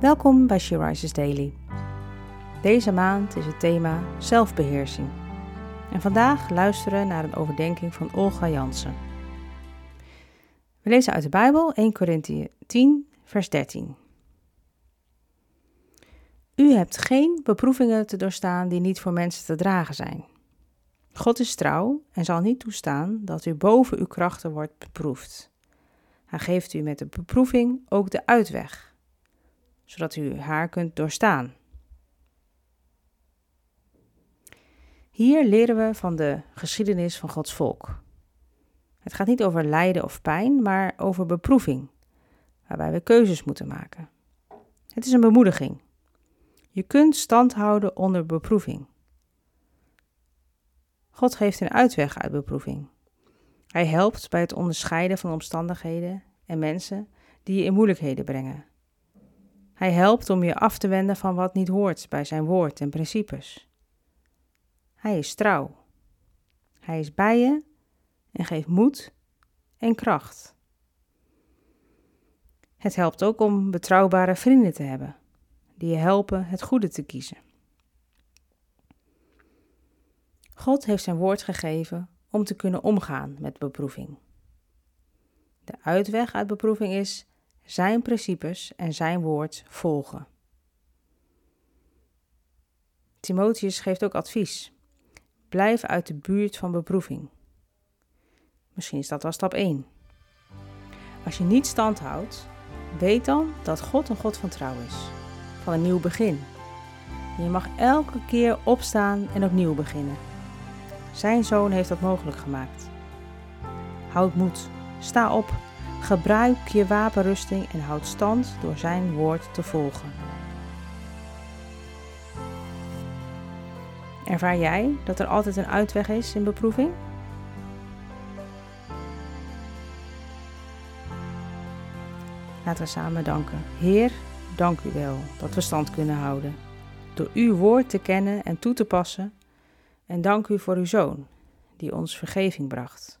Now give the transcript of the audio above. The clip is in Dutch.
Welkom bij She Rises Daily. Deze maand is het thema zelfbeheersing. En vandaag luisteren we naar een overdenking van Olga Jansen. We lezen uit de Bijbel 1 Corinthië 10, vers 13. U hebt geen beproevingen te doorstaan die niet voor mensen te dragen zijn. God is trouw en zal niet toestaan dat u boven uw krachten wordt beproefd. Hij geeft u met de beproeving ook de uitweg, zodat u haar kunt doorstaan. Hier leren we van de geschiedenis van Gods volk. Het gaat niet over lijden of pijn, maar over beproeving, waarbij we keuzes moeten maken. Het is een bemoediging. Je kunt stand houden onder beproeving. God geeft een uitweg uit beproeving. Hij helpt bij het onderscheiden van omstandigheden en mensen die je in moeilijkheden brengen. Hij helpt om je af te wenden van wat niet hoort bij zijn woord en principes. Hij is trouw. Hij is bij je en geeft moed en kracht. Het helpt ook om betrouwbare vrienden te hebben, die je helpen het goede te kiezen. God heeft zijn woord gegeven om te kunnen omgaan met beproeving. De uitweg uit beproeving is zijn principes en zijn woord volgen. Timotheus geeft ook advies. Blijf uit de buurt van beproeving. Misschien is dat wel stap 1. Als je niet stand houdt, weet dan dat God een God van trouw is, van een nieuw begin. je mag elke keer opstaan en opnieuw beginnen. Zijn zoon heeft dat mogelijk gemaakt. Houd moed, sta op, gebruik je wapenrusting en houd stand door zijn woord te volgen. Ervaar jij dat er altijd een uitweg is in beproeving? Laten we samen danken. Heer, dank u wel dat we stand kunnen houden. Door uw woord te kennen en toe te passen en dank u voor uw Zoon, die ons vergeving bracht.